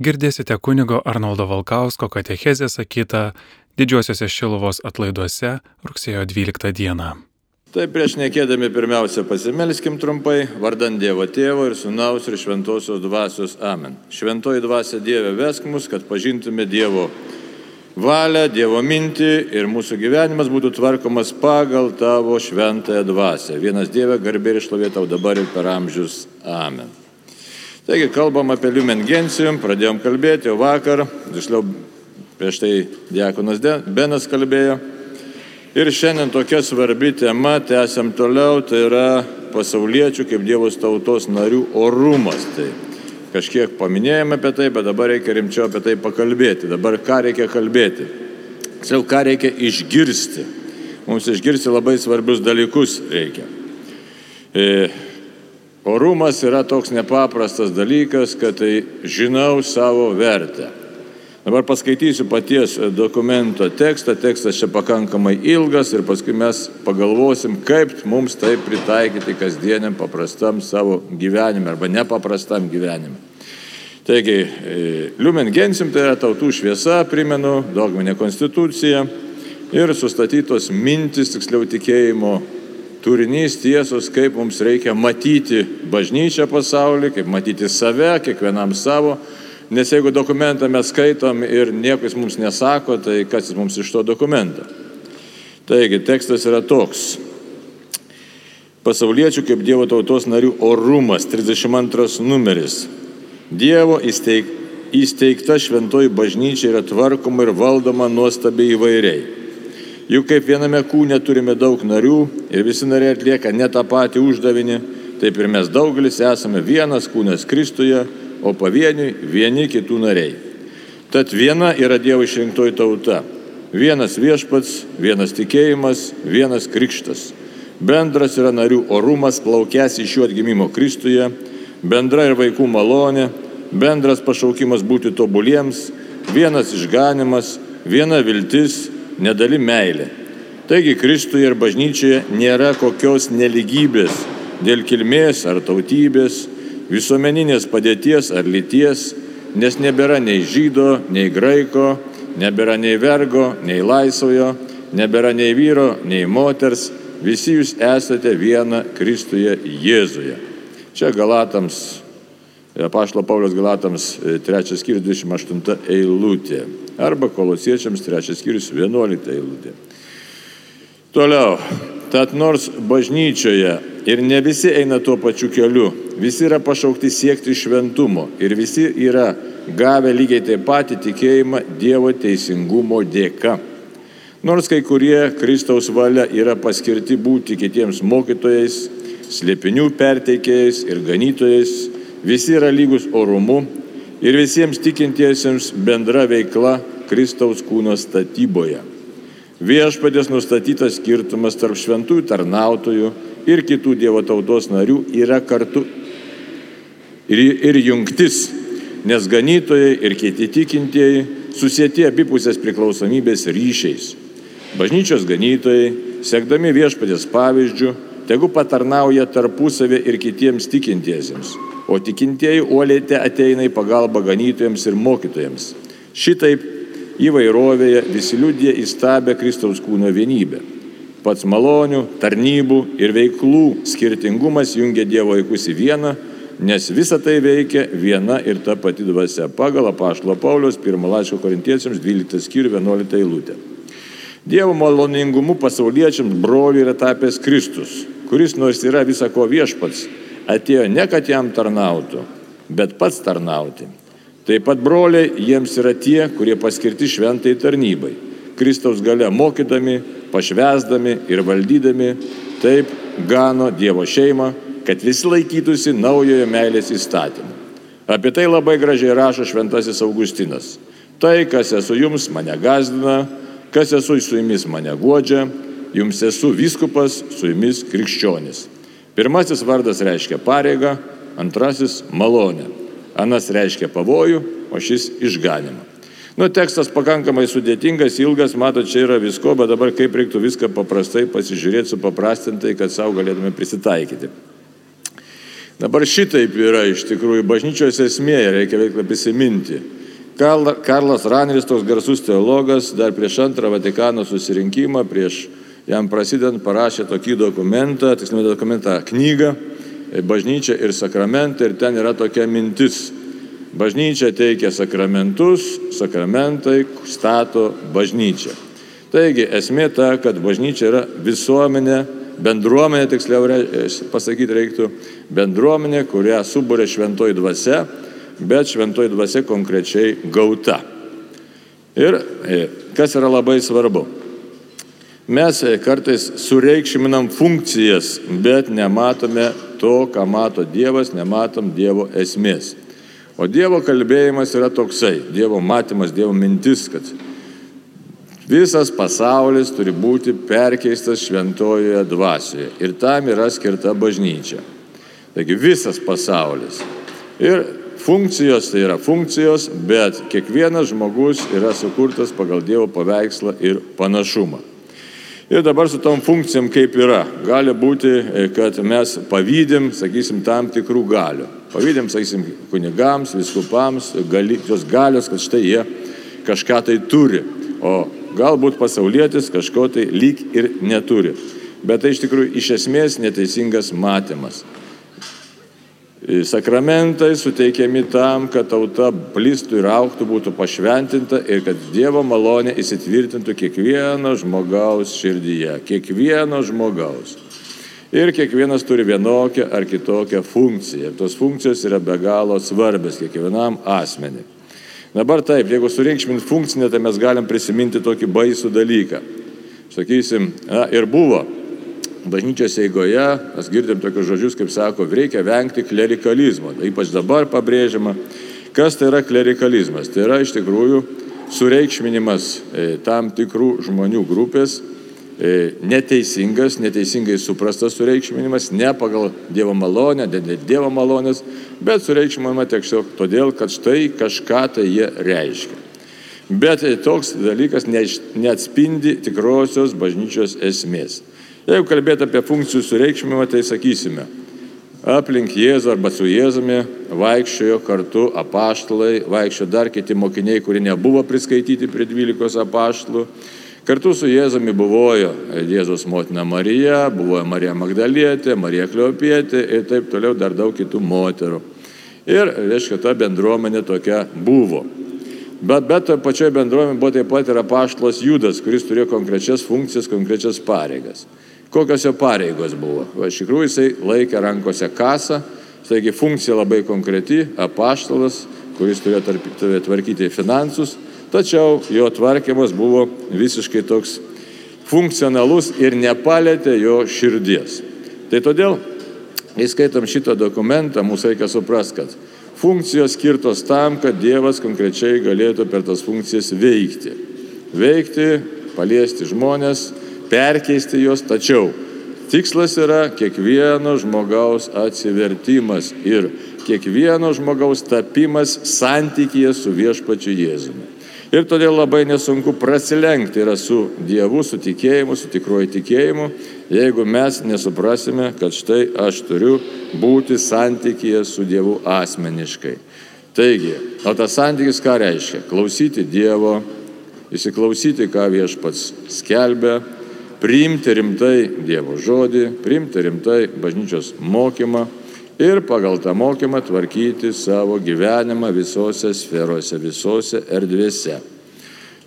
Girdėsite kunigo Arnoldo Valkausko katechezę sakytą didžiuosiuose Šiluvos atlaiduose rugsėjo 12 dieną. Tai prieš nekėdami pirmiausia pasimelskim trumpai, vardant Dievo Tėvo ir Sūnaus ir Šventosios Dvasios Amen. Šventoji Dvasia Dieve vesk mus, kad pažintume Dievo valią, Dievo mintį ir mūsų gyvenimas būtų tvarkomas pagal tavo šventąją dvasę. Vienas Dieve garbė ir šlovė tau dabar ir per amžius. Amen. Taigi kalbam apie Lumen Gentium, pradėjom kalbėti jau vakar, tiksliau prieš tai Diakonas Benas kalbėjo. Ir šiandien tokia svarbi tema, tęsiam toliau, tai yra pasauliečių kaip Dievos tautos narių orumas. Tai kažkiek paminėjome apie tai, bet dabar reikia rimčiau apie tai pakalbėti. Dabar ką reikia kalbėti? Tiksliau, ką reikia išgirsti. Mums išgirsti labai svarbius dalykus reikia. E, orumas yra toks nepaprastas dalykas, kad tai žinau savo vertę. Dabar paskaitysiu paties dokumento tekstą. Tekstas čia pakankamai ilgas ir paskui mes pagalvosim, kaip mums tai pritaikyti kasdieniam paprastam savo gyvenime arba nepaprastam gyvenime. Taigi, e, Lumen Gensim tai yra tautų šviesa, primenu, dogminė konstitucija ir sustatytos mintis, tiksliau tikėjimo turinys, tiesos, kaip mums reikia matyti bažnyčią pasaulį, kaip matyti save, kiekvienam savo Nes jeigu dokumentą mes skaitom ir nieko jis mums nesako, tai kas jis mums iš to dokumento? Taigi, tekstas yra toks. Pasauliečių kaip Dievo tautos narių orumas, 32 numeris. Dievo įsteig, įsteigta šventoji bažnyčia yra tvarkoma ir valdoma nuostabiai įvairiai. Juk kaip viename kūne turime daug narių ir visi nariai atlieka ne tą patį uždavinį, taip ir mes daugelis esame vienas kūnas Kristuje o pavieniui vieni kitų nariai. Tad viena yra Dievo išrinktoji tauta. Vienas viešpats, vienas tikėjimas, vienas krikštas. Bendras yra narių orumas plaukęs iš jų atgimimo Kristuje, bendra ir vaikų malonė, bendras pašaukimas būti tobuliems, vienas išganimas, viena viltis, nedali meilė. Taigi Kristuje ir bažnyčioje nėra kokios neligybės dėl kilmės ar tautybės, visuomeninės padėties ar lyties, nes nebėra nei žydo, nei graiko, nebėra nei vergo, nei laisvojo, nebėra nei vyro, nei moters, visi jūs esate viena Kristuje Jėzuje. Čia Galatams, Pašlo Paulius Galatams 3 skyrius 28 eilutė arba Kolosiečiams 3 skyrius 11 eilutė. Toliau, tad nors bažnyčioje ir ne visi eina tuo pačiu keliu, Visi yra pašaukti siekti šventumo ir visi yra gavę lygiai taip pat tikėjimą Dievo teisingumo dėka. Nors kai kurie Kristaus valia yra paskirti būti kitiems mokytojais, slėpinių perteikėjais ir ganytojais, visi yra lygus orumu ir visiems tikintiesiems bendra veikla Kristaus kūno statyboje. Viešpadės nustatytas skirtumas tarp šventųjų tarnautojų ir kitų Dievo tautos narių yra kartu ir, ir jungtis, nes ganytojai ir kiti tikintieji susėti abipusės priklausomybės ryšiais. Bažnyčios ganytojai, sekdami viešpatės pavyzdžių, tegu patarnauja tarpusavė ir kitiems tikintiesiems, o tikintieji uolėte ateina į pagalbą ganytojams ir mokytojams. Šitaip įvairovėje visi liūdė įstabę Kristaus kūno vienybę. Pats malonių, tarnybų ir veiklų skirtingumas jungia Dievo vaikus į vieną nes visa tai veikia viena ir ta pati dvasia. Pagal apaštalo Paulius, pirmą laišką korintiečiams, 12 skyrių, 11 eilutė. Dievo maloningumu pasauliečiams broliui yra tapęs Kristus, kuris nors yra visako viešpats, atėjo ne kad jam tarnautų, bet pats tarnauti. Taip pat broliai jiems yra tie, kurie paskirti šventai tarnybai. Kristaus gale mokydami, pašvesdami ir valdydami, taip gano Dievo šeimą, kad visi laikytųsi naujojo meilės įstatymų. Apie tai labai gražiai rašo šventasis Augustinas. Tai, kas esu jums, mane gazdina, kas esu su jumis mane godžia, jums esu vyskupas, su jumis krikščionis. Pirmasis vardas reiškia pareigą, antrasis malonę. Anas reiškia pavojų, o šis išganimą. Nu, tekstas pakankamai sudėtingas, ilgas, matot, čia yra visko, bet dabar kaip reiktų viską paprastai pasižiūrėti, supaprastintai, kad savo galėtume prisitaikyti. Dabar šitaip yra iš tikrųjų bažnyčios esmė, reikia veiklą prisiminti. Karlas Raneris, toks garsus teologas, dar prieš antrą Vatikano susirinkimą, prieš jam prasidant parašė tokį dokumentą, tiksliau dokumentą, knygą, bažnyčia ir sakramentai, ir ten yra tokia mintis. Bažnyčia teikia sakramentus, sakramentai stato bažnyčią. Taigi esmė ta, kad bažnyčia yra visuomenė, bendruomenė, tiksliau pasakyti reiktų, bendruomenė, kurią subūrė šventoji dvasia, bet šventoji dvasia konkrečiai gauta. Ir e, kas yra labai svarbu. Mes e, kartais sureikšminam funkcijas, bet nematome to, ką mato Dievas, nematom Dievo esmės. O Dievo kalbėjimas yra toksai, Dievo matymas, Dievo mintis, kad visas pasaulis turi būti perkeistas šventojoje dvasioje. Ir tam yra skirta bažnyčia. Taigi visas pasaulis. Ir funkcijos tai yra funkcijos, bet kiekvienas žmogus yra sukurtas pagal Dievo paveikslą ir panašumą. Ir dabar su tom funkcijom kaip yra. Gali būti, e, kad mes pavydim, sakysim, tam tikrų galių. Pavydim, sakysim, kunigams, viskupams, gali, tos galios, kad štai jie kažką tai turi. O galbūt pasaulietis kažko tai lyg ir neturi. Bet tai iš tikrųjų iš esmės neteisingas matymas. Sakramentai suteikiami tam, kad tauta plistų ir auktų, būtų pašventinta ir kad Dievo malonė įsitvirtintų kiekvieno žmogaus širdyje, kiekvieno žmogaus. Ir kiekvienas turi vienokią ar kitokią funkciją. Ir tos funkcijos yra be galo svarbios kiekvienam asmeniui. Dabar taip, jeigu surinkšmint funkcinę, tai mes galim prisiminti tokį baisų dalyką. Sakysim, na, ir buvo bažnyčios eigoje mes girdim tokius žodžius, kaip sako, reikia vengti klerikalizmo. Ypač dabar pabrėžiama, kas tai yra klerikalizmas. Tai yra iš tikrųjų sureikšminimas e, tam tikrų žmonių grupės, e, neteisingas, neteisingai suprastas sureikšminimas, ne pagal Dievo malonę, ne Dievo malonės, bet sureikšminama tiesiog todėl, kad štai kažką tai jie reiškia. Bet toks dalykas neatspindi tikrosios bažnyčios esmės. Jeigu kalbėt apie funkcijų sureikšmimą, tai sakysime, aplink Jėzų arba su Jėzumi vaikščiojo kartu apaštalai, vaikščiojo dar kiti mokiniai, kurie nebuvo priskaityti prie 12 apaštalų. Kartu su Jėzumi buvojo Jėzos motina Marija, buvo Marija Magdalietė, Marija Kleopietė ir taip toliau dar daug kitų moterų. Ir, reiškia, ta bendruomenė tokia buvo. Bet, bet pačioje bendruomenėje buvo taip pat ir apaštalas Judas, kuris turėjo konkrečias funkcijas, konkrečias pareigas. Kokios jo pareigos buvo? Va, iš tikrųjų jisai laikė rankose kasą, taigi funkcija labai konkreti, apaštalas, kuris turėjo tarp, tvarkyti finansus, tačiau jo tvarkymas buvo visiškai toks funkcionalus ir nepalėtė jo širdies. Tai todėl, įskaitom šitą dokumentą, mūsų reikia suprasti, kad funkcijos skirtos tam, kad Dievas konkrečiai galėtų per tas funkcijas veikti. Veikti, paliesti žmonės, perkeisti juos, tačiau tikslas yra kiekvieno žmogaus atsivertimas ir kiekvieno žmogaus tapimas santykėje su viešpačiu Jėzumi. Ir todėl labai nesunku prasilenkti yra su Dievu, su tikėjimu, su tikruoju tikėjimu, jeigu mes nesuprasime, kad štai aš turiu būti santykėje su Dievu asmeniškai. Taigi, o tas santykis ką reiškia? Klausyti Dievo, įsiklausyti, ką viešpats skelbia, priimti rimtai Dievo žodį, priimti rimtai bažnyčios mokymą ir pagal tą mokymą tvarkyti savo gyvenimą visose sferose, visose erdvėse.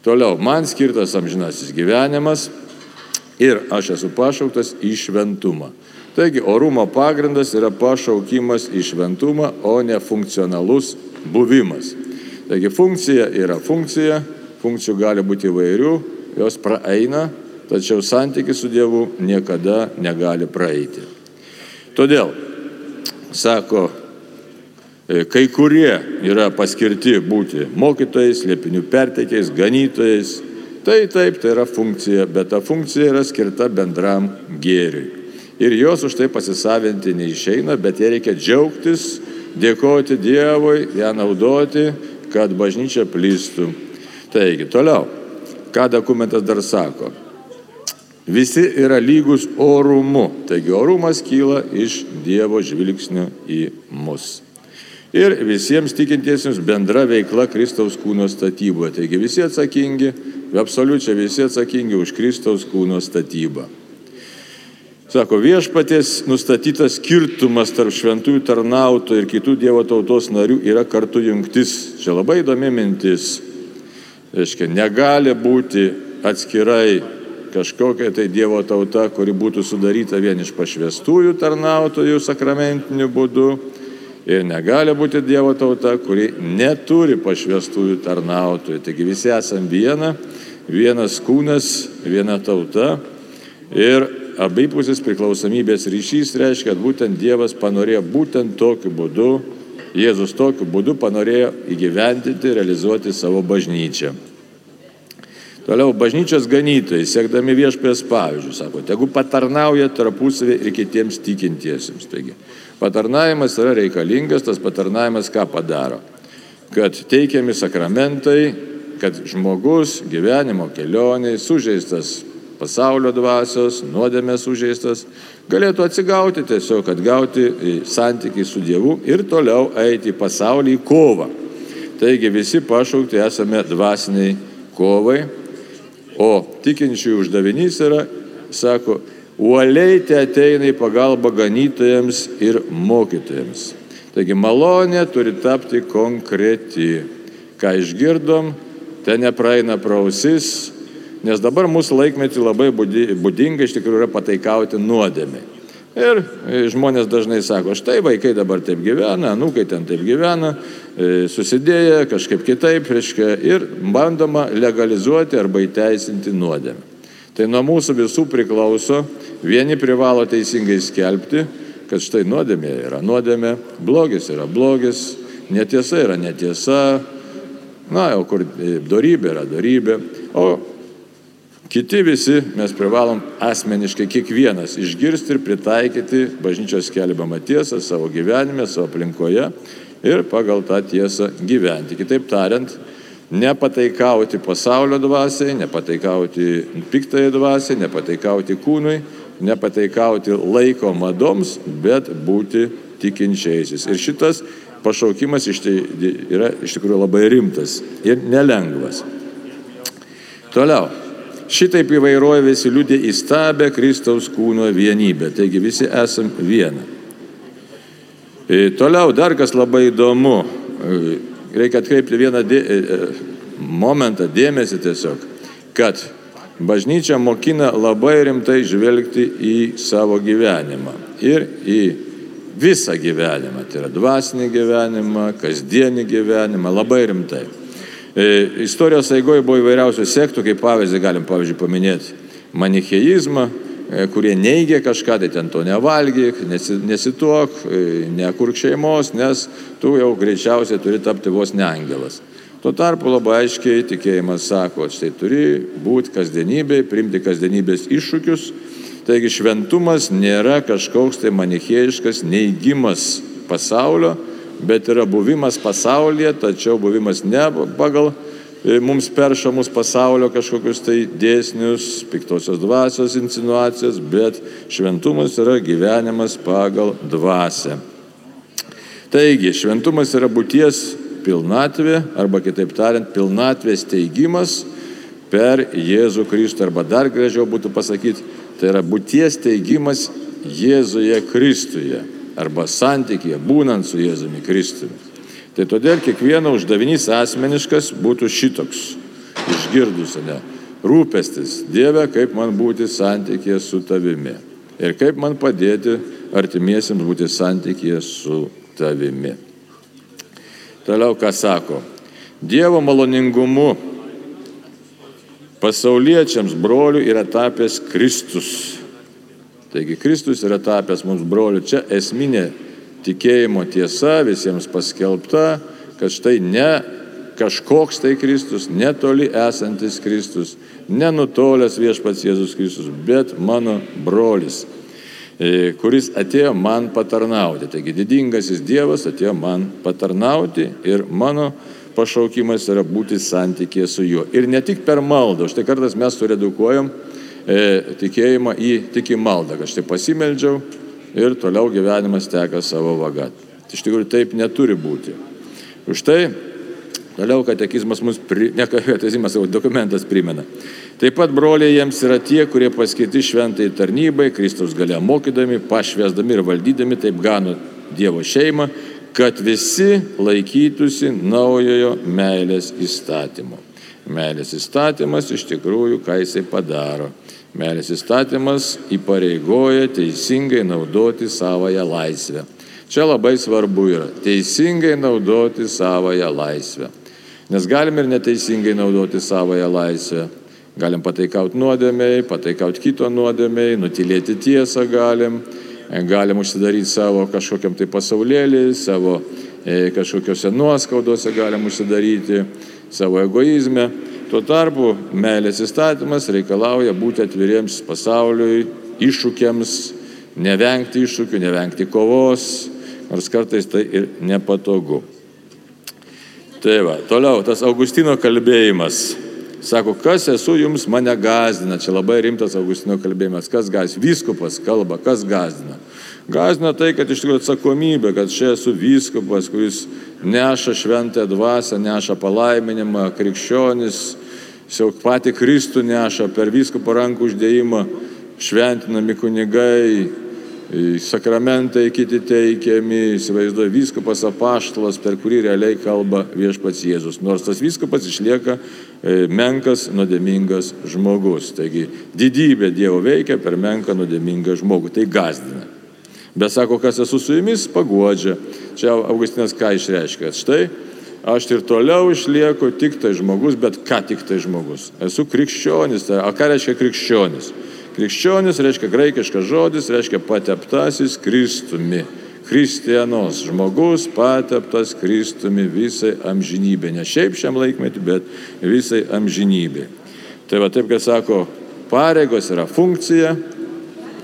Toliau, man skirtas amžinasis gyvenimas ir aš esu pašauktas į šventumą. Taigi, orumo pagrindas yra pašaukimas į šventumą, o ne funkcionalus buvimas. Taigi, funkcija yra funkcija, funkcijų gali būti įvairių, jos praeina, tačiau santykis su Dievu niekada negali praeiti. Todėl, sako, e, kai kurie yra paskirti būti mokytojais, liepinių pertekiais, ganytojais, tai taip, tai yra funkcija, bet ta funkcija yra skirta bendram gėriui. Ir jos už tai pasisavinti neišeina, bet jie reikia džiaugtis, dėkoti Dievui, ją naudoti, kad bažnyčia plystų. Taigi, toliau, ką dokumentas dar sako? Visi yra lygus orumu. Taigi orumas kyla iš Dievo žvilgsnio į mus. Ir visiems tikintiesiems bendra veikla Kristaus kūno statyboje. Taigi visi atsakingi, absoliučiai visi atsakingi už Kristaus kūno statybą. Sako, viešpatės nustatytas skirtumas tarp šventųjų tarnautojų ir kitų Dievo tautos narių yra kartu jungtis. Čia labai įdomi mintis. Reiškia, negali būti atskirai kažkokia tai Dievo tauta, kuri būtų sudaryta vien iš pašvestųjų tarnautojų sakramentiniu būdu. Ir negali būti Dievo tauta, kuri neturi pašvestųjų tarnautojų. Taigi visi esame viena, vienas kūnas, viena tauta. Ir abipusis priklausomybės ryšys reiškia, kad būtent Dievas panorėjo būtent tokiu būdu, Jėzus tokiu būdu panorėjo įgyvendinti, realizuoti savo bažnyčią. Toliau bažnyčios ganytojai, siekdami viešpės pavyzdžių, sako, tegu patarnauja tarpusavį ir kitiems tikintiesiems. Taigi, patarnavimas yra reikalingas, tas patarnavimas ką padaro? Kad teikiami sakramentai, kad žmogus gyvenimo kelioniai, sužeistas pasaulio dvasios, nuodėmės sužeistas, galėtų atsigauti tiesiog, atgauti santykiai su Dievu ir toliau eiti į pasaulį į kovą. Taigi visi pašaukti esame dvasiniai kovai, o tikinčiųjų uždavinys yra, sako, uoliai te ateina į pagalbą ganytojams ir mokytojams. Taigi malonė turi tapti konkreti. Ką išgirdom, ten nepraeina prausis, Nes dabar mūsų laikmetį labai būdinga iš tikrųjų yra pataikauti nuodėmė. Ir e, žmonės dažnai sako, štai vaikai dabar taip gyvena, nukai ten taip gyvena, e, susidėję kažkaip kitaip, reiškia, ir bandoma legalizuoti arba įteisinti nuodėmę. Tai nuo mūsų visų priklauso, vieni privalo teisingai skelbti, kad štai nuodėmė yra nuodėmė, blogis yra blogis, netiesa yra netiesa, na, o kur e, darybė yra darybė, o Kiti visi mes privalom asmeniškai kiekvienas išgirsti ir pritaikyti bažnyčios skelbiamą tiesą savo gyvenime, savo aplinkoje ir pagal tą tiesą gyventi. Kitaip tariant, nepataikauti pasaulio dvasiai, nepataikauti piktai dvasiai, nepataikauti kūnui, nepataikauti laiko madoms, bet būti tikinčiaisiais. Ir šitas pašaukimas iš tai yra iš tikrųjų labai rimtas ir nelengvas. Toliau. Šitaip įvairovės įliūdė įstabę Kristaus kūno vienybę. Taigi visi esam viena. E, toliau dar kas labai įdomu. E, reikia atkreipti vieną dė, e, momentą, dėmesį tiesiog, kad bažnyčia mokina labai rimtai žvelgti į savo gyvenimą ir į visą gyvenimą. Tai yra dvasinį gyvenimą, kasdienį gyvenimą, labai rimtai. E, istorijos eigoje buvo įvairiausių sektų, kaip pavyzdį galim, pavyzdžiui, paminėti manicheizmą, e, kurie neigia kažką, tai ten to nevalgyk, nesituok, e, nekurk šeimos, nes tu jau greičiausiai turi tapti vos ne angelas. Tuo tarpu labai aiškiai tikėjimas sako, štai turi būti kasdienybėje, primti kasdienybės iššūkius. Taigi šventumas nėra kažkoks tai manichėjiškas neigimas pasaulio, bet yra buvimas pasaulyje, tačiau buvimas ne pagal e, mums peršamus pasaulio kažkokius tai dėsnius, piktosios dvasios insinuacijas, bet šventumas yra gyvenimas pagal dvasę. Taigi, šventumas yra būties pilnatvė, arba kitaip tariant, pilnatvės teigimas per Jėzų Kristų, arba dar gražiau būtų pasakyti, tai yra būties teigimas Jėzuje Kristuje arba santykėje, būnant su Jėzumi Kristumi. Tai todėl kiekvieno uždavinys asmeniškas būtų šitoks, išgirdus, ne, rūpestis Dieve, kaip man būti santykėje su tavimi ir kaip man padėti artimiesiems būti santykėje su tavimi. Toliau ką sako? Dievo maloningumu pasauliečiams brolių yra tapęs Kristus Taigi Kristus yra tapęs mums broliu. Čia esminė tikėjimo tiesa visiems paskelbta, kad štai ne kažkoks tai Kristus, netoli esantis Kristus, nenutolęs viešpats Jėzus Kristus, bet mano brolis, e, kuris atėjo man patarnauti. Taigi didingasis Dievas atėjo man patarnauti ir mano pašaukimas yra būti santykėje su juo. Ir ne tik per maldą, štai kartais mes suredukuojam e, tikėjimą į tik į maldą, kad štai pasimeldžiau ir toliau gyvenimas teka savo vaga. Iš tikrųjų taip neturi būti. Už tai toliau katekizmas mums, pri, ne katekizmas, o dokumentas primena. Taip pat broliai jiems yra tie, kurie paskirti šventai tarnybai, Kristus galia mokydami, pašvesdami ir valdydami, taip gano Dievo šeimą, kad visi laikytųsi naujojo meilės įstatymo. Meilės įstatymas iš tikrųjų, ką jisai padaro. Meilės įstatymas įpareigoja teisingai naudoti savoją laisvę. Čia labai svarbu yra teisingai naudoti savoją laisvę. Nes galim ir neteisingai naudoti savoją laisvę. Galim pataikauti nuodėmiai, pataikauti kito nuodėmiai, nutilėti tiesą galim, galim užsidaryti savo kažkokiam tai pasaulėlį, savo e, kažkokiose nuoskaudose galim užsidaryti, savo egoizme. Tuo tarpu meilės įstatymas reikalauja būti atviriems pasauliui, iššūkiams, nevengti iššūkių, nevengti kovos, nors kartais tai ir nepatogu. Tai va, toliau tas Augustino kalbėjimas. Sako, kas esu jums mane gazdina. Čia labai rimtas Augustino kalbėjimas. Kas gazdina? Vyskupas kalba, kas gazdina. Gazdina tai, kad iš tikrųjų atsakomybė, kad čia esu vyskupas, kuris neša šventą dvasę, neša palaiminimą, krikščionis, jau pati Kristų neša per vyskupo rankų uždėjimą, šventinami kunigai, sakramentai kiti teikiami, įsivaizduoja vyskupas apaštalas, per kurį realiai kalba viešpats Jėzus. Nors tas vyskupas išlieka e, menkas, nuodėmingas žmogus. Taigi didybė Dievo veikia per menką, nuodėmingą žmogų. Tai gazdina. Bet sako, kas esu su jumis, paguodžia. Čia Augustinas ką išreiškia? Štai aš ir toliau išlieku tik tai žmogus, bet ką tik tai žmogus. Esu krikščionis. Tai, o ką reiškia krikščionis? Krikščionis reiškia graikiškas žodis, reiškia pateptasis Kristumi. Kristienos žmogus pateptas Kristumi visai amžinybė. Ne šiaip šiam laikmetį, bet visai amžinybė. Tai va taip, kad sako, pareigos yra funkcija,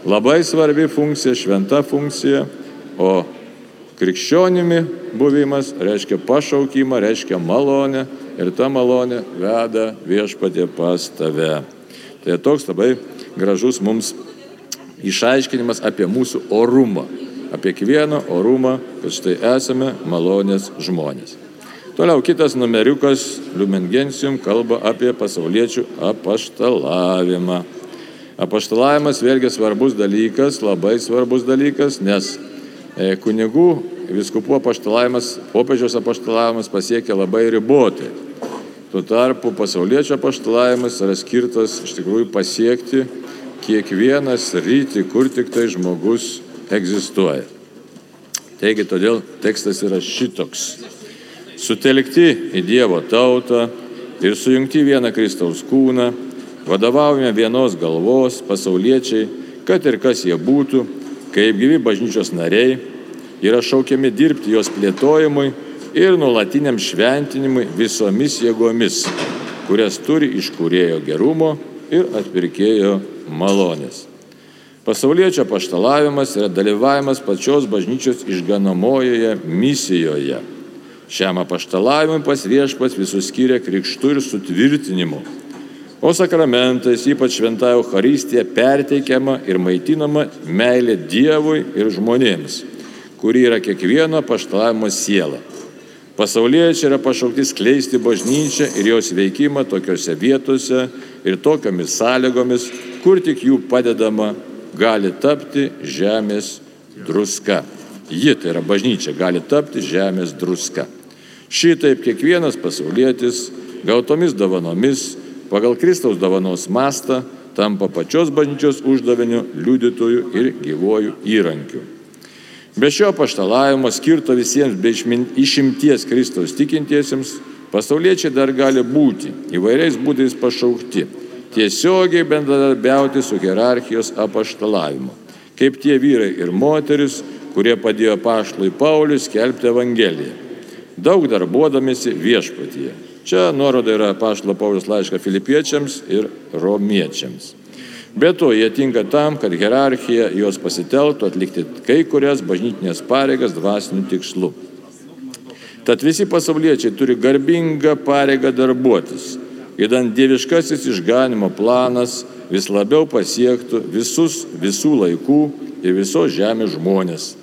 labai svarbi funkcija, šventa funkcija, o krikščionimi buvimas reiškia pašaukimą, reiškia malonę ir ta malonė veda viešpatė pas tave. Tai toks labai gražus mums išaiškinimas apie mūsų orumą, apie kiekvieną orumą, kad štai esame malonės žmonės. Toliau kitas numeriukas Lumengensium kalba apie pasauliečių apaštalavimą. Apaštalavimas vėlgi svarbus dalykas, labai svarbus dalykas, nes e, kunigų viskupų apaštalavimas, popiežiaus apaštalavimas pasiekia labai ribotai. Tuo tarpu pasaulietčio apaštalavimas yra skirtas iš tikrųjų pasiekti kiekvienas rytį, kur tik tai žmogus egzistuoja. Taigi todėl tekstas yra šitoks. Sutelkti į Dievo tautą ir sujungti vieną Kristaus kūną, vadovaujame vienos galvos pasauliečiai, kad ir kas jie būtų, kaip gyvi bažnyčios nariai, yra šaukiami dirbti jos plėtojimui ir nuolatiniam šventinimui visomis jėgomis, kurias turi iš kurėjo gerumo ir atpirkėjo malonės. Pasaulietčio paštalavimas yra dalyvavimas pačios bažnyčios išganomojoje misijoje. Šiam apaštalavimui pas viešpas visus skiria krikštų ir sutvirtinimu O sakramentais, ypač šventąją Eucharistiją, perteikiama ir maitinama meilė Dievui ir žmonėms, kuri yra kiekvieno paštalavimo siela. Pasauliečiai yra pašaukti skleisti bažnyčią ir jos veikimą tokiuose vietose ir tokiamis sąlygomis, kur tik jų padedama gali tapti žemės druska. Ji, tai yra bažnyčia, gali tapti žemės druska. Šitaip kiekvienas pasaulietis gautomis davanomis pagal Kristaus dovanos mastą tampa pačios bažnyčios uždaviniu, liudytojų ir gyvojų įrankiu. Be šio paštalavimo skirto visiems be išimties Kristaus tikintiesiems, pasauliečiai dar gali būti įvairiais būdais pašaukti, tiesiogiai bendradarbiauti su hierarchijos apaštalavimu, kaip tie vyrai ir moteris, kurie padėjo paštlui Pauliui skelbti Evangeliją, daug darbuodamėsi viešpatyje. Čia nuoroda yra Paštalo Paulius laiška filipiečiams ir romiečiams. Be to, jie tinka tam, kad hierarchija juos pasitelktų atlikti kai kurias bažnytinės pareigas dvasinių tikslų. Tad visi pasauliečiai turi garbingą pareigą darbuotis, įdant dieviškasis išganimo planas vis labiau pasiektų visus visų laikų ir visos žemės žmonės.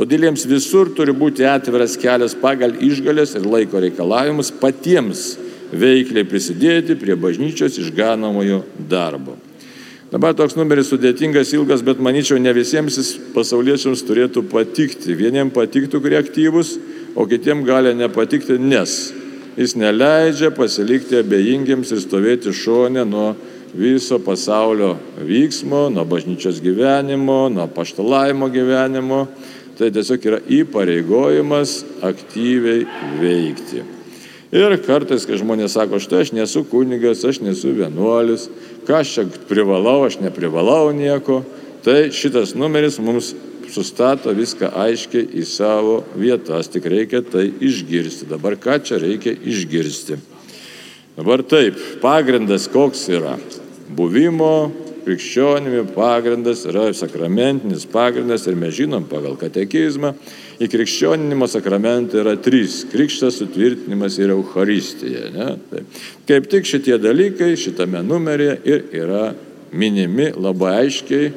Todėl jiems visur turi būti atviras kelias pagal išgalės ir laiko reikalavimus patiems veikliai prisidėti prie bažnyčios išganomojo darbo. Dabar toks numeris sudėtingas, ilgas, bet manyčiau, ne visiems jis pasauliečiams turėtų patikti. Vieniems patiktų, kurie aktyvus, o kitiems gali nepatikti, nes jis neleidžia pasilikti abejingiems ir stovėti šonę nuo viso pasaulio vyksmo, nuo bažnyčios gyvenimo, nuo paštalavimo gyvenimo. Tai tiesiog yra įpareigojimas aktyviai veikti. Ir kartais, kai žmonės sako, štai aš nesu kunigas, aš nesu vienuolis, ką aš čia privalau, aš neprivalau nieko, tai šitas numeris mums sustato viską aiškiai į savo vietas, tik reikia tai išgirsti. Dabar ką čia reikia išgirsti? Dabar taip, pagrindas koks yra? Buvimo krikščionimi pagrindas yra sakramentinis pagrindas ir mes žinom pagal katekizmą, įkrikščioninimo sakramentai yra trys - krikštas, sutvirtinimas ir Euharistija. Ne? Tai kaip tik šitie dalykai šitame numeryje ir yra minimi labai aiškiai,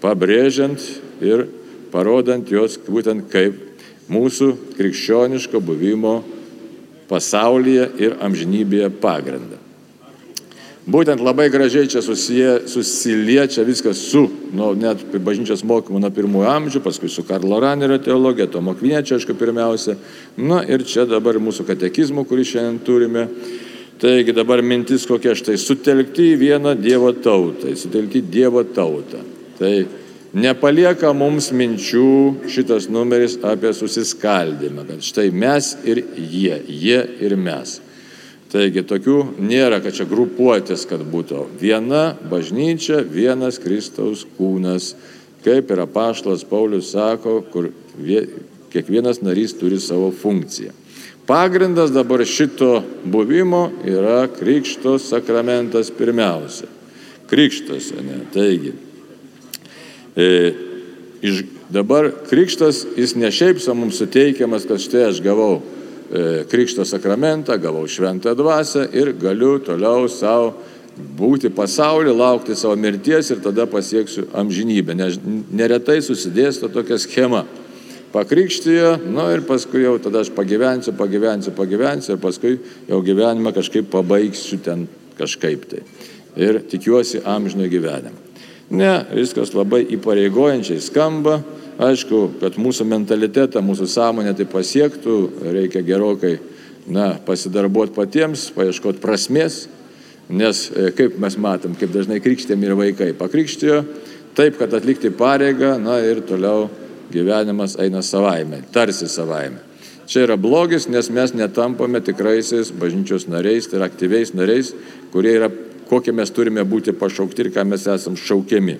pabrėžiant ir parodant juos būtent kaip mūsų krikščioniško buvimo pasaulyje ir amžinybėje pagrindą. Būtent labai gražiai čia susiję, susiliečia viskas su, nu, net bažnyčios mokymu nuo pirmųjų amžių, paskui su Karlo Ranerio teologija, to mokviniečio, aišku, pirmiausia. Na ir čia dabar mūsų katekizmų, kurį šiandien turime. Taigi dabar mintis kokia štai, sutelkti į vieną Dievo tautą, sutelkti Dievo tautą. Tai nepalieka mums minčių šitas numeris apie susiskaldimą, kad štai mes ir jie, jie ir mes. Taigi tokių nėra, kad čia grupuotis, kad būtų viena bažnyčia, vienas Kristaus kūnas, kaip ir apaštalas Paulius sako, kur kiekvienas narys turi savo funkciją. Pagrindas dabar šito buvimo yra Krikšto sakramentas pirmiausia. Krikštas, ne? Taigi, e, iš, dabar Krikštas, jis ne šiaip sa mums suteikiamas, kad štai aš gavau Krikšto sakramentą, gavau šventą dvasę ir galiu toliau savo būti pasaulyje, laukti savo mirties ir tada pasieksiu amžinybę. Nes neretai susidėsto tokia schema. Pakrikštijo, nu ir paskui jau tada aš pagyvensiu, pagyvensiu, pagyvensiu ir paskui jau gyvenimą kažkaip pabaigsiu ten kažkaip tai. Ir tikiuosi amžino gyvenimą. Ne, viskas labai įpareigojančiai skamba, Aišku, kad mūsų mentalitetą, mūsų sąmonę tai pasiektų, reikia gerokai na, pasidarbuoti patiems, paieškoti prasmės, nes e, kaip mes matom, kaip dažnai krikštėmi ir vaikai pakrikštijo, taip, kad atlikti pareigą, na ir toliau gyvenimas eina savaime, tarsi savaime. Čia yra blogis, nes mes netampame tikraisiais bažnyčios nariais, tai yra aktyviais nariais, kurie yra, kokie mes turime būti pašaukti ir ką mes esam šaukiami.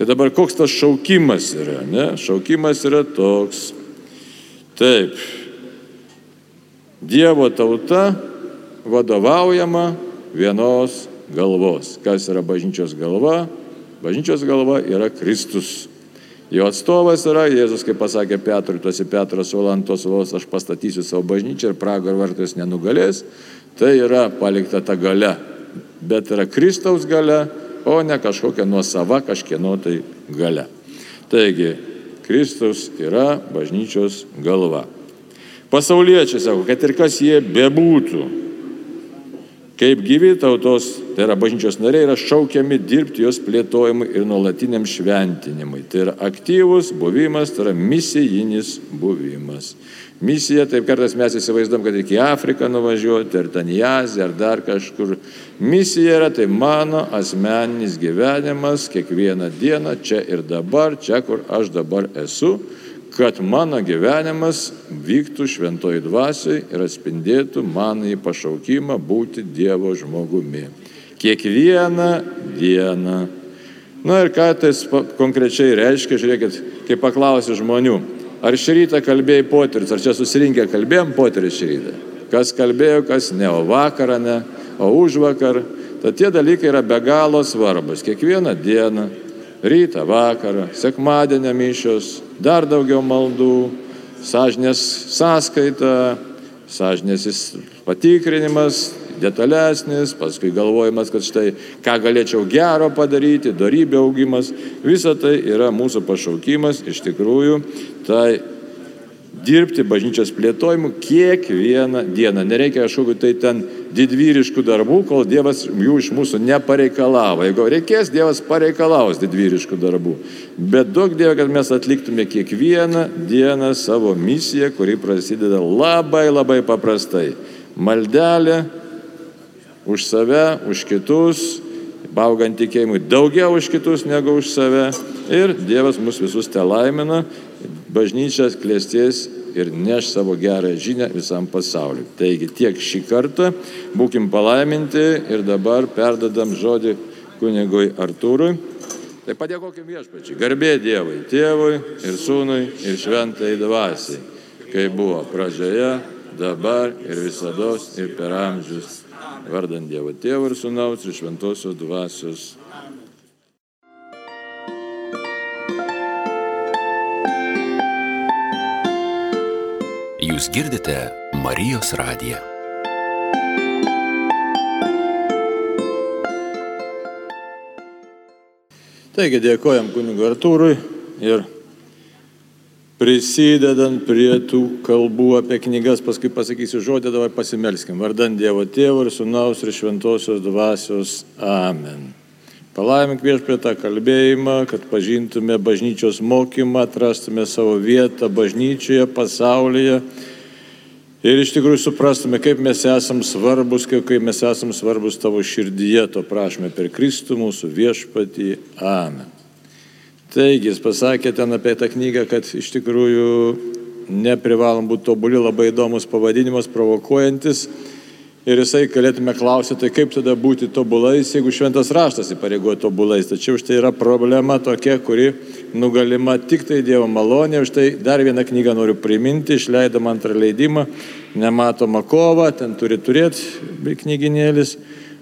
Tai dabar koks tas šaukimas yra? Ne? Šaukimas yra toks. Taip. Dievo tauta vadovaujama vienos galvos. Kas yra bažnyčios galva? Bažnyčios galva yra Kristus. Jo atstovas yra Jėzus, kaip pasakė Petrui, tuosi Petras Olantos valos, aš pastatysiu savo bažnyčią ir pragar vartais nenugalės. Tai yra palikta ta gale. Bet yra Kristaus gale o ne kažkokia nuosava kažkieno tai gale. Taigi, Kristus yra bažnyčios galva. Pasauliečiai sako, kad ir kas jie bebūtų, kaip gyvi tautos, tai yra bažnyčios nariai, yra šaukiami dirbti jos plėtojimui ir nuolatiniam šventinimui. Tai yra aktyvus buvimas, tai yra misijinis buvimas. Misija, taip kartais mes įsivaizduom, kad reikia į Afriką nuvažiuoti, ar ten į Aziją, ar dar kažkur. Misija yra tai mano asmeninis gyvenimas kiekvieną dieną, čia ir dabar, čia kur aš dabar esu, kad mano gyvenimas vyktų šventoji dvasiai ir atspindėtų mano į pašaukimą būti Dievo žmogumi. Kiekvieną dieną. Na ir ką tai konkrečiai reiškia, žiūrėkit, kai paklausi žmonių, Ar šį rytą kalbėjai poteris, ar čia susirinkę kalbėjom poteris šį rytą? Kas kalbėjo, kas ne, o vakarą ne, o už vakar. Tad tie dalykai yra be galo svarbus. Kiekvieną dieną, rytą, vakarą, sekmadienio mišios, dar daugiau maldų, sąžinės sąskaita, sąžinės patikrinimas, detalesnis, paskui galvojimas, kad štai ką galėčiau gero padaryti, darybė augimas. Visa tai yra mūsų pašaukimas iš tikrųjų tai dirbti bažnyčios plėtojimu kiekvieną dieną. Nereikia kažkokiu tai ten didvyriškų darbų, kol Dievas jų iš mūsų nepareikalavo. Jeigu reikės, Dievas pareikalaus didvyriškų darbų. Bet daug Dievo, kad mes atliktume kiekvieną dieną savo misiją, kuri prasideda labai labai paprastai. Maldelė už save, už kitus, baugant tikėjimui daugiau už kitus negu už save. Ir Dievas mus visus te laimina bažnyčias klėsties ir neš savo gerą žinę visam pasauliu. Taigi tiek šį kartą, būkim palaiminti ir dabar perdadam žodį kunigui Artūrui. Tai padėkokim viešpačiai, garbė Dievui, tėvui ir sūnui ir šventai dvasiai, kai buvo pradžioje, dabar ir visada ir per amžius. Vardant Dievo tėvų ir sūnaus ir šventosios dvasios. Jūs girdite Marijos radiją. Taigi dėkojam kunigui Artūrui ir prisidedant prie tų kalbų apie knygas, paskui pasakysiu žodį, dabar pasimelskim. Vardant Dievo Tėvo ir Sūnaus ir Šventosios Dvasios. Amen. Palaimink viešpė tą kalbėjimą, kad pažintume bažnyčios mokymą, atrastume savo vietą bažnyčioje, pasaulyje ir iš tikrųjų suprastume, kaip mes esam svarbus, kaip, kaip mes esam svarbus tavo širdyje, to prašome per Kristų mūsų viešpatį. Amen. Taigi, jis pasakė ten apie tą knygą, kad iš tikrųjų neprivalom būti tobuli, labai įdomus pavadinimas, provokuojantis. Ir jisai galėtume klausyti, tai kaip tada būti tobulais, jeigu šventas raštas įpareigoja tobulais. Tačiau štai yra problema tokia, kuri nugalima tik tai Dievo malonė. Už tai dar vieną knygą noriu priminti, išleidom antrą leidimą, nematoma kova, ten turi turėti knyginėlis.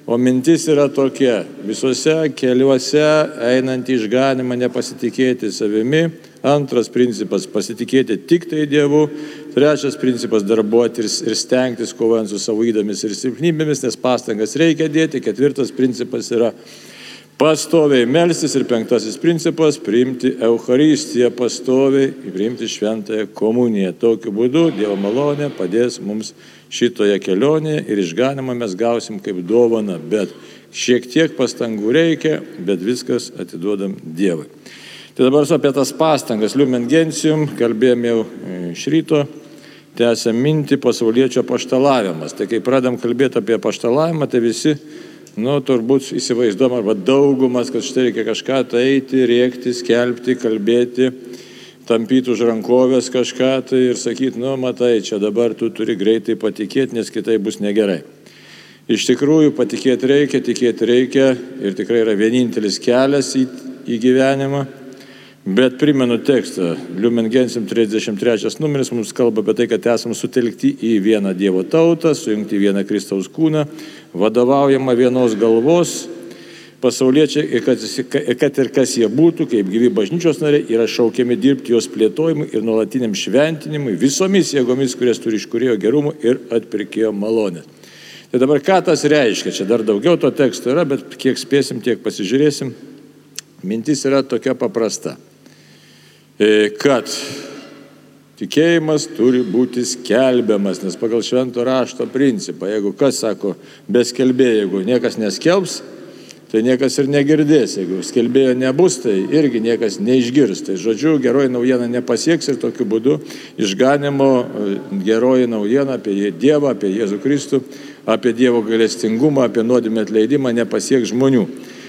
O mintis yra tokia, visuose keliuose einant išganimą nepasitikėti savimi. Antras principas - pasitikėti tik tai Dievu. Trečias principas - darbuoti ir, ir stengtis kovojant su savo įdomis ir silpnybėmis, nes pastangas reikia dėti. Ketvirtas principas yra pastoviai melstis ir penktasis principas - priimti Eucharistiją pastoviai, priimti šventąją komuniją. Tokiu būdu Dievo malonė padės mums šitoje kelionėje ir išganimą mes gausim kaip dovana, bet šiek tiek pastangų reikia, bet viskas atiduodam Dievui. Tai dabar apie tas pastangas, Liumen Gentium, kalbėjom jau iš ryto, tęsiam mintį pasaulietčio paštalavimas. Tai kai pradam kalbėti apie paštalavimą, tai visi nu, turbūt įsivaizduom arba daugumas, kad štai reikia kažką tai eiti, rėkti, skelbti, kalbėti, tampyti už rankovės kažką tai ir sakyti, nu, matai, čia dabar tu turi greitai patikėti, nes kitai bus negerai. Iš tikrųjų, patikėti reikia, tikėti reikia ir tikrai yra vienintelis kelias į, į gyvenimą. Bet primenu tekstą, Liumen Gensim 33 numeris mums kalba apie tai, kad esame sutelkti į vieną Dievo tautą, sujungti į vieną Kristaus kūną, vadovaujama vienos galvos, pasauliečiai, kad, kad ir kas jie būtų, kaip gyvi bažnyčios nariai, yra šaukiami dirbti jos plėtojimui ir nuolatiniam šventinimui visomis jėgomis, kurias turi iš kurėjo gerumo ir atpirkėjo malonės. Tai dabar ką tas reiškia? Čia dar daugiau to teksto yra, bet kiek spėsim, tiek pasižiūrėsim. Mintis yra tokia paprasta. E, kad tikėjimas turi būti skelbiamas, nes pagal švento rašto principą, jeigu kas sako, be skelbėjo, jeigu niekas neskelbs, tai niekas ir negirdės. Jeigu skelbėjo nebus, tai irgi niekas neišgirs. Tai žodžiu, geroji naujiena nepasieks ir tokiu būdu išganimo e, geroji naujiena apie Dievą, apie Jėzų Kristų, apie Dievo galestingumą, apie nuodėmę atleidimą nepasieks žmonių.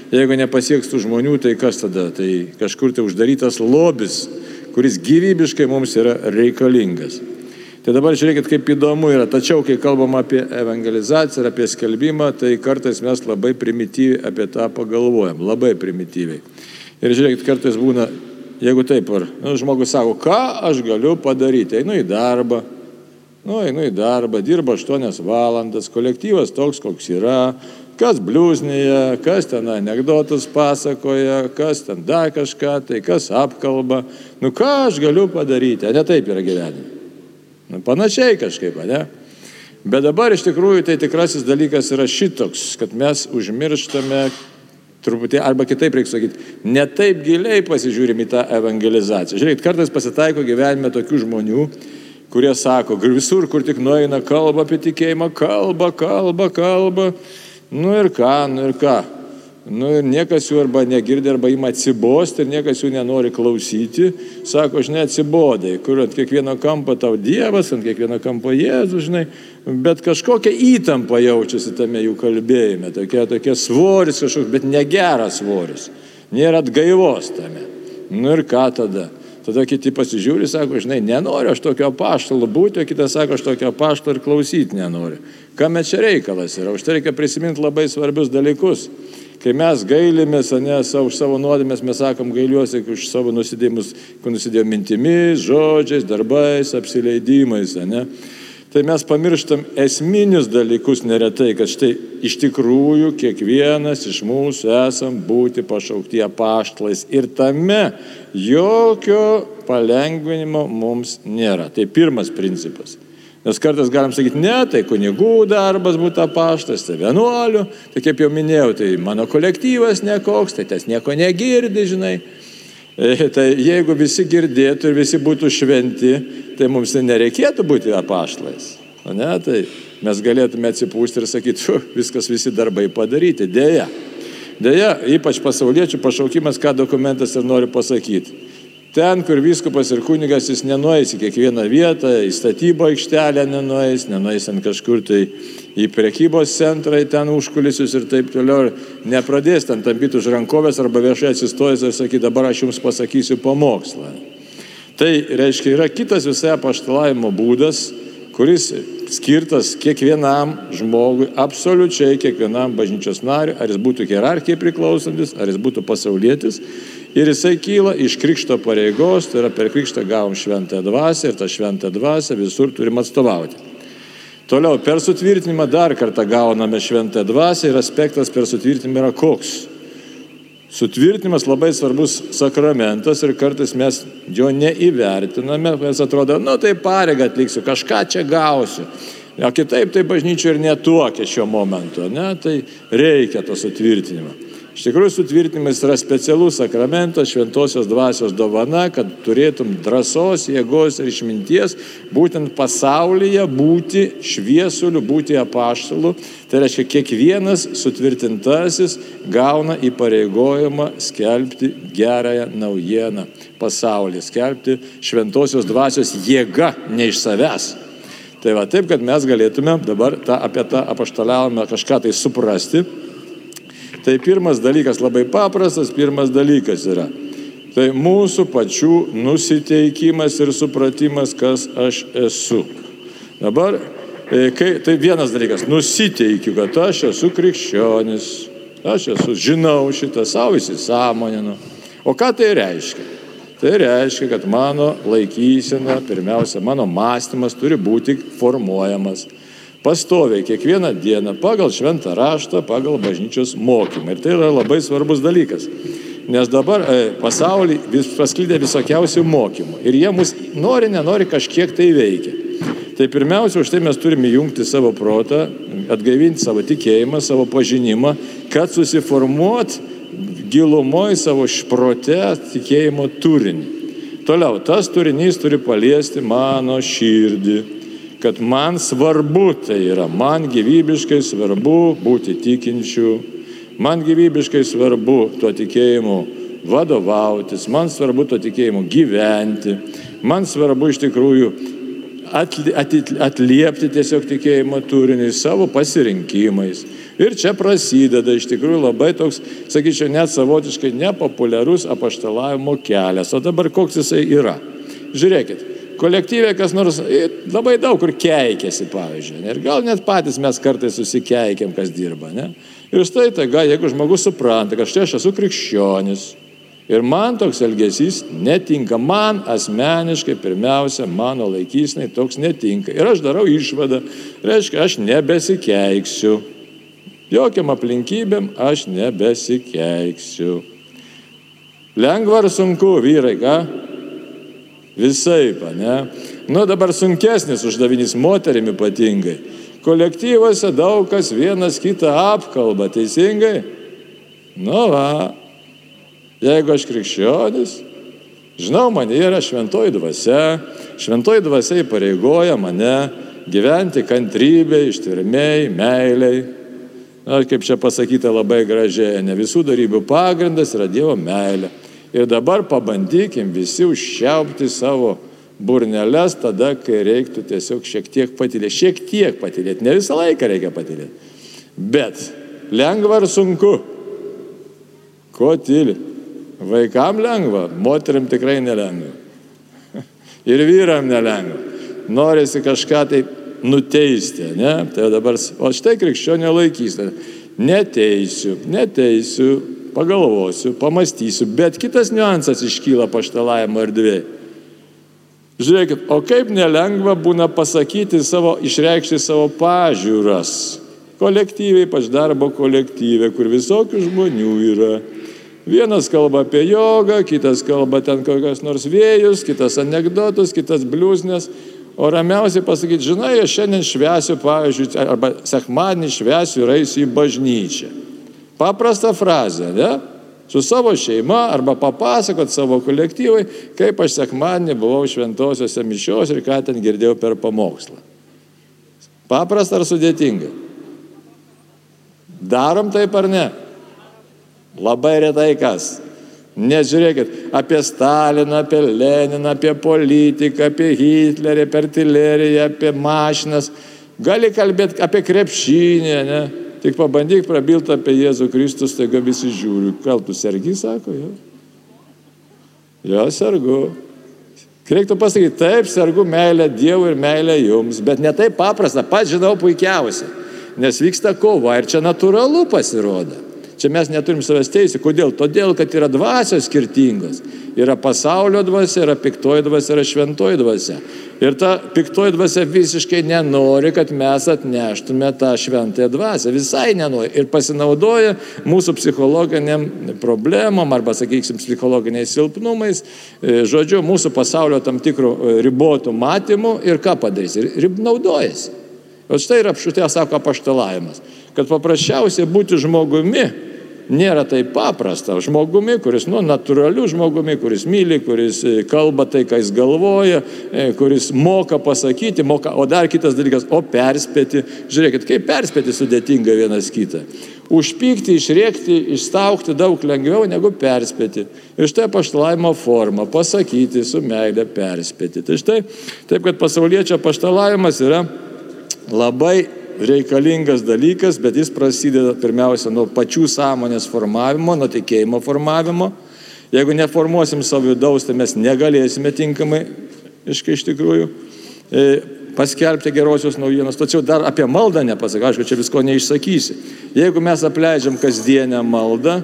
Jeigu nepasieks tų žmonių, tai kas tada? Tai kažkur tai uždarytas lobis, kuris gyvybiškai mums yra reikalingas. Tai dabar žiūrėkit, kaip įdomu yra. Tačiau, kai kalbam apie evangelizaciją ir apie skelbimą, tai kartais mes labai primityviai apie tą pagalvojam. Labai primityviai. Ir žiūrėkit, kartais būna, jeigu taip, ar nu, žmogus sako, ką aš galiu padaryti, einu į darbą, nu, einu į darbą, dirba 8 valandas, kolektyvas toks, koks yra, kas bliuznėje, kas ten anegdotus pasakoja, kas ten dar kažką, tai kas apkalba. Nu ką aš galiu padaryti, ne taip yra gyvenime. Nu, panašiai kažkaip, ne? Bet dabar iš tikrųjų tai tikrasis dalykas yra šitoks, kad mes užmirštame truputį, arba kitaip reikia sakyti, ne taip giliai pasižiūrim į tą evangelizaciją. Žiūrėkit, kartais pasitaiko gyvenime tokių žmonių, kurie sako, visur, kur tik nueina, kalba apie tikėjimą, kalba, kalba, kalba. Nu ir ką, nu ir ką. Nu ir niekas jų arba negirdi, arba ima atsibosti ir niekas jų nenori klausyti. Sako, aš neatsibodai, kur ant kiekvieno kampo tau Dievas, ant kiekvieno kampo Jėzus, žinai, bet kažkokia įtampa jaučiasi tame jų kalbėjime, tokia, tokia svoris kažkoks, bet negeras svoris. Nėra atgaivos tame. Nu ir ką tada? Tada kiti pasižiūri, sako, žinai, nenoriu aš tokio paštalo būti, o kitas sako, aš tokio paštalo ir klausyti nenoriu. Kam čia reikalas yra? Už tai reikia prisiminti labai svarbius dalykus. Kai mes gailimės, ne, už savo nuodėmės, mes sakom gailiuosi už savo nusidėjimus, kai nusidėjom mintimis, žodžiais, darbais, apsileidimais, ne. Tai mes pamirštam esminius dalykus neretai, kad štai iš tikrųjų kiekvienas iš mūsų esam būti pašaukti apaštlais ir tame jokio palengvinimo mums nėra. Tai pirmas principas. Nes kartais galim sakyti, ne, tai kunigų darbas būtų apaštas, tai vienuolių, tai kaip jau minėjau, tai mano kolektyvas nekoks, tai tas nieko negirdi, žinai. E, tai jeigu visi girdėtų ir visi būtų šventi, tai mums tai nereikėtų būti apaštlais. Ne, tai mes galėtume atsipūsti ir sakyti, viskas visi darbai padaryti. Deja. Deja, ypač pasauliečių pašaukimas, ką dokumentas ir nori pasakyti. Ten, kur viskupas ir kunigas, jis nenueis į kiekvieną vietą, į statybo aikštelę nenueis, nenueis ant kažkur tai į prekybos centrą, į ten užkulisius ir taip toliau. Ir nepradės ten tampyti už rankovės arba viešai atsistojęs ir sakyti, dabar aš jums pasakysiu pamokslą. Tai reiškia, yra kitas visai paštalavimo būdas, kuris skirtas kiekvienam žmogui, absoliučiai kiekvienam bažnyčios nariui, ar jis būtų hierarchijai priklausantis, ar jis būtų pasaulietis. Ir jisai kyla iš krikšto pareigos, tai yra per krikštą gavom šventąją dvasę ir tą šventąją dvasę visur turim atstovauti. Toliau, per sutvirtinimą dar kartą gauname šventąją dvasę ir aspektas per sutvirtinimą yra koks. Sutvirtinimas labai svarbus sakramentas ir kartais mes jo neįvertiname, mes atrodo, nu tai pareigą atliksiu, kažką čia gausiu. O kitaip tai bažnyčia ir netuokia šiuo momentu, ne? tai reikia to sutvirtinimo. Iš tikrųjų, sutvirtinimas yra specialus sakramentas, šventosios dvasios dovana, kad turėtum drąsos, jėgos ir išminties būtent pasaulyje būti šviesuliu, būti apaštalu. Tai reiškia, kiekvienas sutvirtintasis gauna įpareigojimą skelbti gerąją naujieną pasaulyje, skelbti šventosios dvasios jėga ne iš savęs. Tai va taip, kad mes galėtume dabar tą, apie tą apaštaliavimą kažką tai suprasti Tai pirmas dalykas labai paprastas, pirmas dalykas yra. Tai mūsų pačių nusiteikimas ir supratimas, kas aš esu. Dabar, e, kai, tai vienas dalykas, nusiteikiu, kad aš esu krikščionis, aš esu, žinau šitą savo įsisamoninu. O ką tai reiškia? Tai reiškia, kad mano laikysena, pirmiausia, mano mąstymas turi būti formuojamas pastoviai kiekvieną dieną pagal šventą raštą, pagal bažnyčios mokymą. Ir tai yra labai svarbus dalykas. Nes dabar e, pasaulyje vis pasklydė visokiausių mokymų. Ir jie mus nori, nenori kažkiek tai veikia. Tai pirmiausia, už tai mes turime jungti savo protą, atgaivinti savo tikėjimą, savo pažinimą, kad susiformuot gilumoje savo šprote tikėjimo turinį. Toliau, tas turinys turi paliesti mano širdį kad man svarbu tai yra, man gyvybiškai svarbu būti tikinčiu, man gyvybiškai svarbu tuo tikėjimu vadovautis, man svarbu tuo tikėjimu gyventi, man svarbu iš tikrųjų atliepti tiesiog tikėjimo turinį savo pasirinkimais. Ir čia prasideda iš tikrųjų labai toks, sakyčiau, net savotiškai nepopuliarus apaštalavimo kelias. O dabar koks jisai yra? Žiūrėkit, kolektyvė kas nors labai daug kur keikėsi, pavyzdžiui. Ir gal net patys mes kartais susikeikėm, kas dirba. Ne? Ir štai taiga, jeigu žmogus supranta, kad štai aš esu krikščionis ir man toks elgesys netinka, man asmeniškai pirmiausia, mano laikysnai toks netinka. Ir aš darau išvadą, reiškia, aš nebesikeiksiu. Jokiam aplinkybėm aš nebesikeiksiu. Lengva ar sunku, vyrai, ką? Visai, ne? Nu dabar sunkesnis uždavinys moterim ypatingai. Kolektyvuose daug kas vienas kitą apkalba, teisingai? Nu va, jeigu aš krikščionis, žinau, man yra šventoji dvasia, šventoji dvasia įpareigoja mane gyventi kantrybėje, ištvermiai, meiliai. Na, kaip čia pasakyta labai gražiai, ne visų darybių pagrindas yra Dievo meilė. Ir dabar pabandykim visi užšiaupti savo burneles tada, kai reiktų tiesiog šiek tiek patylėti. Šiek tiek patylėti, ne visą laiką reikia patylėti. Bet lengva ar sunku? Ko tyli? Vaikam lengva, moteriam tikrai nelengva. Ir vyram nelengva. Norisi kažką tai nuteisti, ne? Tai dabar, o štai krikščionio laikysena. Neteisiu, neteisiu, pagalvosiu, pamastysiu, bet kitas niuansas iškyla paštalavimo erdvėje. Žiūrėkit, o kaip nelengva būna pasakyti savo, išreikšti savo pažiūras. Kolektyviai, ypač darbo kolektyvė, kur visokių žmonių yra. Vienas kalba apie jogą, kitas kalba ten kokias nors vėjus, kitas anegdotus, kitas bliūsnės. O ramiausiai pasakyti, žinai, aš šiandien švesiu, pavyzdžiui, arba sekmadienį švesiu ir eisiu į bažnyčią. Paprasta frazė, ne? Su savo šeima arba papasakot savo kolektyvai, kaip aš sekmadienį buvau šventosiuose mišios ir ką ten girdėjau per pamokslą. Paprasta ar sudėtinga? Darom taip ar ne? Labai retai kas. Nežiūrėkit apie Staliną, apie Leniną, apie politiką, apie Hitlerį, apie artileriją, apie mašinas. Gali kalbėti apie krepšinį, ne? Tik pabandyk prabilti apie Jėzų Kristų, staiga visi žiūri. Gal tu sergi, sako, jo. Jo, sergu. Reiktų pasakyti, taip, sergu meilę Dievui ir meilę jums, bet ne taip paprasta, pats žinau puikiausiai, nes vyksta kova ir čia natūralu pasirodo. Čia mes neturim savęs teisų. Kodėl? Todėl, kad yra dvasios skirtingos. Yra pasaulio dvasia, yra piktoji dvasia, yra šventoji dvasia. Ir ta piktoji dvasia visiškai nenori, kad mes atneštume tą šventąją dvasią. Visai nenori. Ir pasinaudoja mūsų psichologiniam problemom arba, sakykim, psichologiniais silpnumais, e, žodžiu, mūsų pasaulio tam tikrų e, ribotų matymų ir ką padarys. Ir naudojasi. O štai yra apšutė, sako, apaštalavimas. Kad paprasčiausiai būti žmogumi nėra taip paprasta. Žmogumi, kuris, nu, natūraliu žmogumi, kuris myli, kuris e, kalba tai, ką jis galvoja, e, kuris moka pasakyti, moka, o dar kitas dalykas, o perspėti. Žiūrėkit, kaip perspėti sudėtinga vienas kitą. Užpykti, išrėkti, išstaukti daug lengviau negu perspėti. Ir štai paštalavimo forma - pasakyti su meilė perspėti. Tai štai, taip kad pasaulietčio paštalavimas yra labai reikalingas dalykas, bet jis prasideda pirmiausia nuo pačių sąmonės formavimo, nuo tikėjimo formavimo. Jeigu neformuosim savo vidaus, tai mes negalėsime tinkamai, iškai iš tikrųjų, e, paskelbti gerosios naujienos. Tačiau dar apie maldą nepasakai, aišku, čia visko neišsakysi. Jeigu mes apleidžiam kasdienę maldą,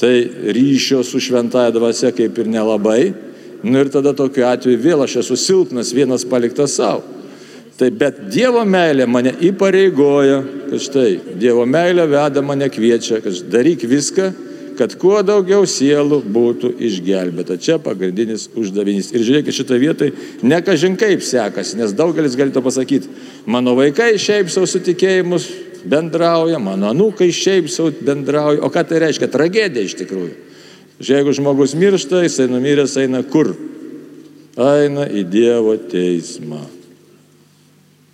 tai ryšio su šventąją dvasia kaip ir nelabai. Nu ir tada tokiu atveju vėl aš esu silpnas, vienas paliktas savo. Tai bet Dievo meilė mane įpareigoja, kad štai Dievo meilė veda mane kviečia, kad daryk viską, kad kuo daugiau sielų būtų išgelbėta. Čia pagrindinis uždavinys. Ir žiūrėkit, šitą vietą nekažin kaip sekasi, nes daugelis galite pasakyti, mano vaikai šiaip savo sutikėjimus bendrauja, mano anūkai šiaip savo bendrauja. O ką tai reiškia? Tragedija iš tikrųjų. Jeigu žmogus miršta, jisai numiręs eina kur? Eina į Dievo teismą.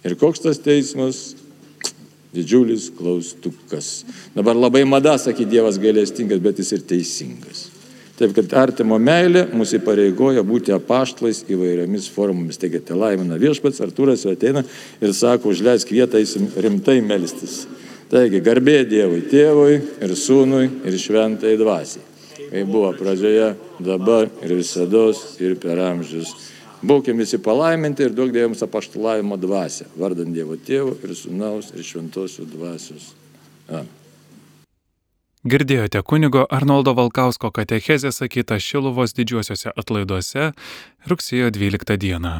Ir koks tas teismas? Didžiulis klaustukas. Dabar labai mada sakyti Dievas gailestingas, bet jis ir teisingas. Taip kad artimo meilė mūsų įpareigoja būti apaštlais įvairiomis formomis. Taigi, te laimina viešpats, Artūras ateina ir sako, užleisk vietą, eisim rimtai melstis. Taigi, garbė Dievui, tėvui ir sūnui ir šventai dvasiai. Kai buvo pradžioje, dabar ir visada ir per amžius. Būkim visi palaiminti ir duok Dievams apaštalavimo dvasę, vardant Dievo Tėvo ir Sūnaus ir Šventosios dvasios. Amen. Girdėjote kunigo Arnoldo Valkausko katechezę sakytą Šiluvos didžiuosiuose atlaiduose rugsėjo 12 dieną.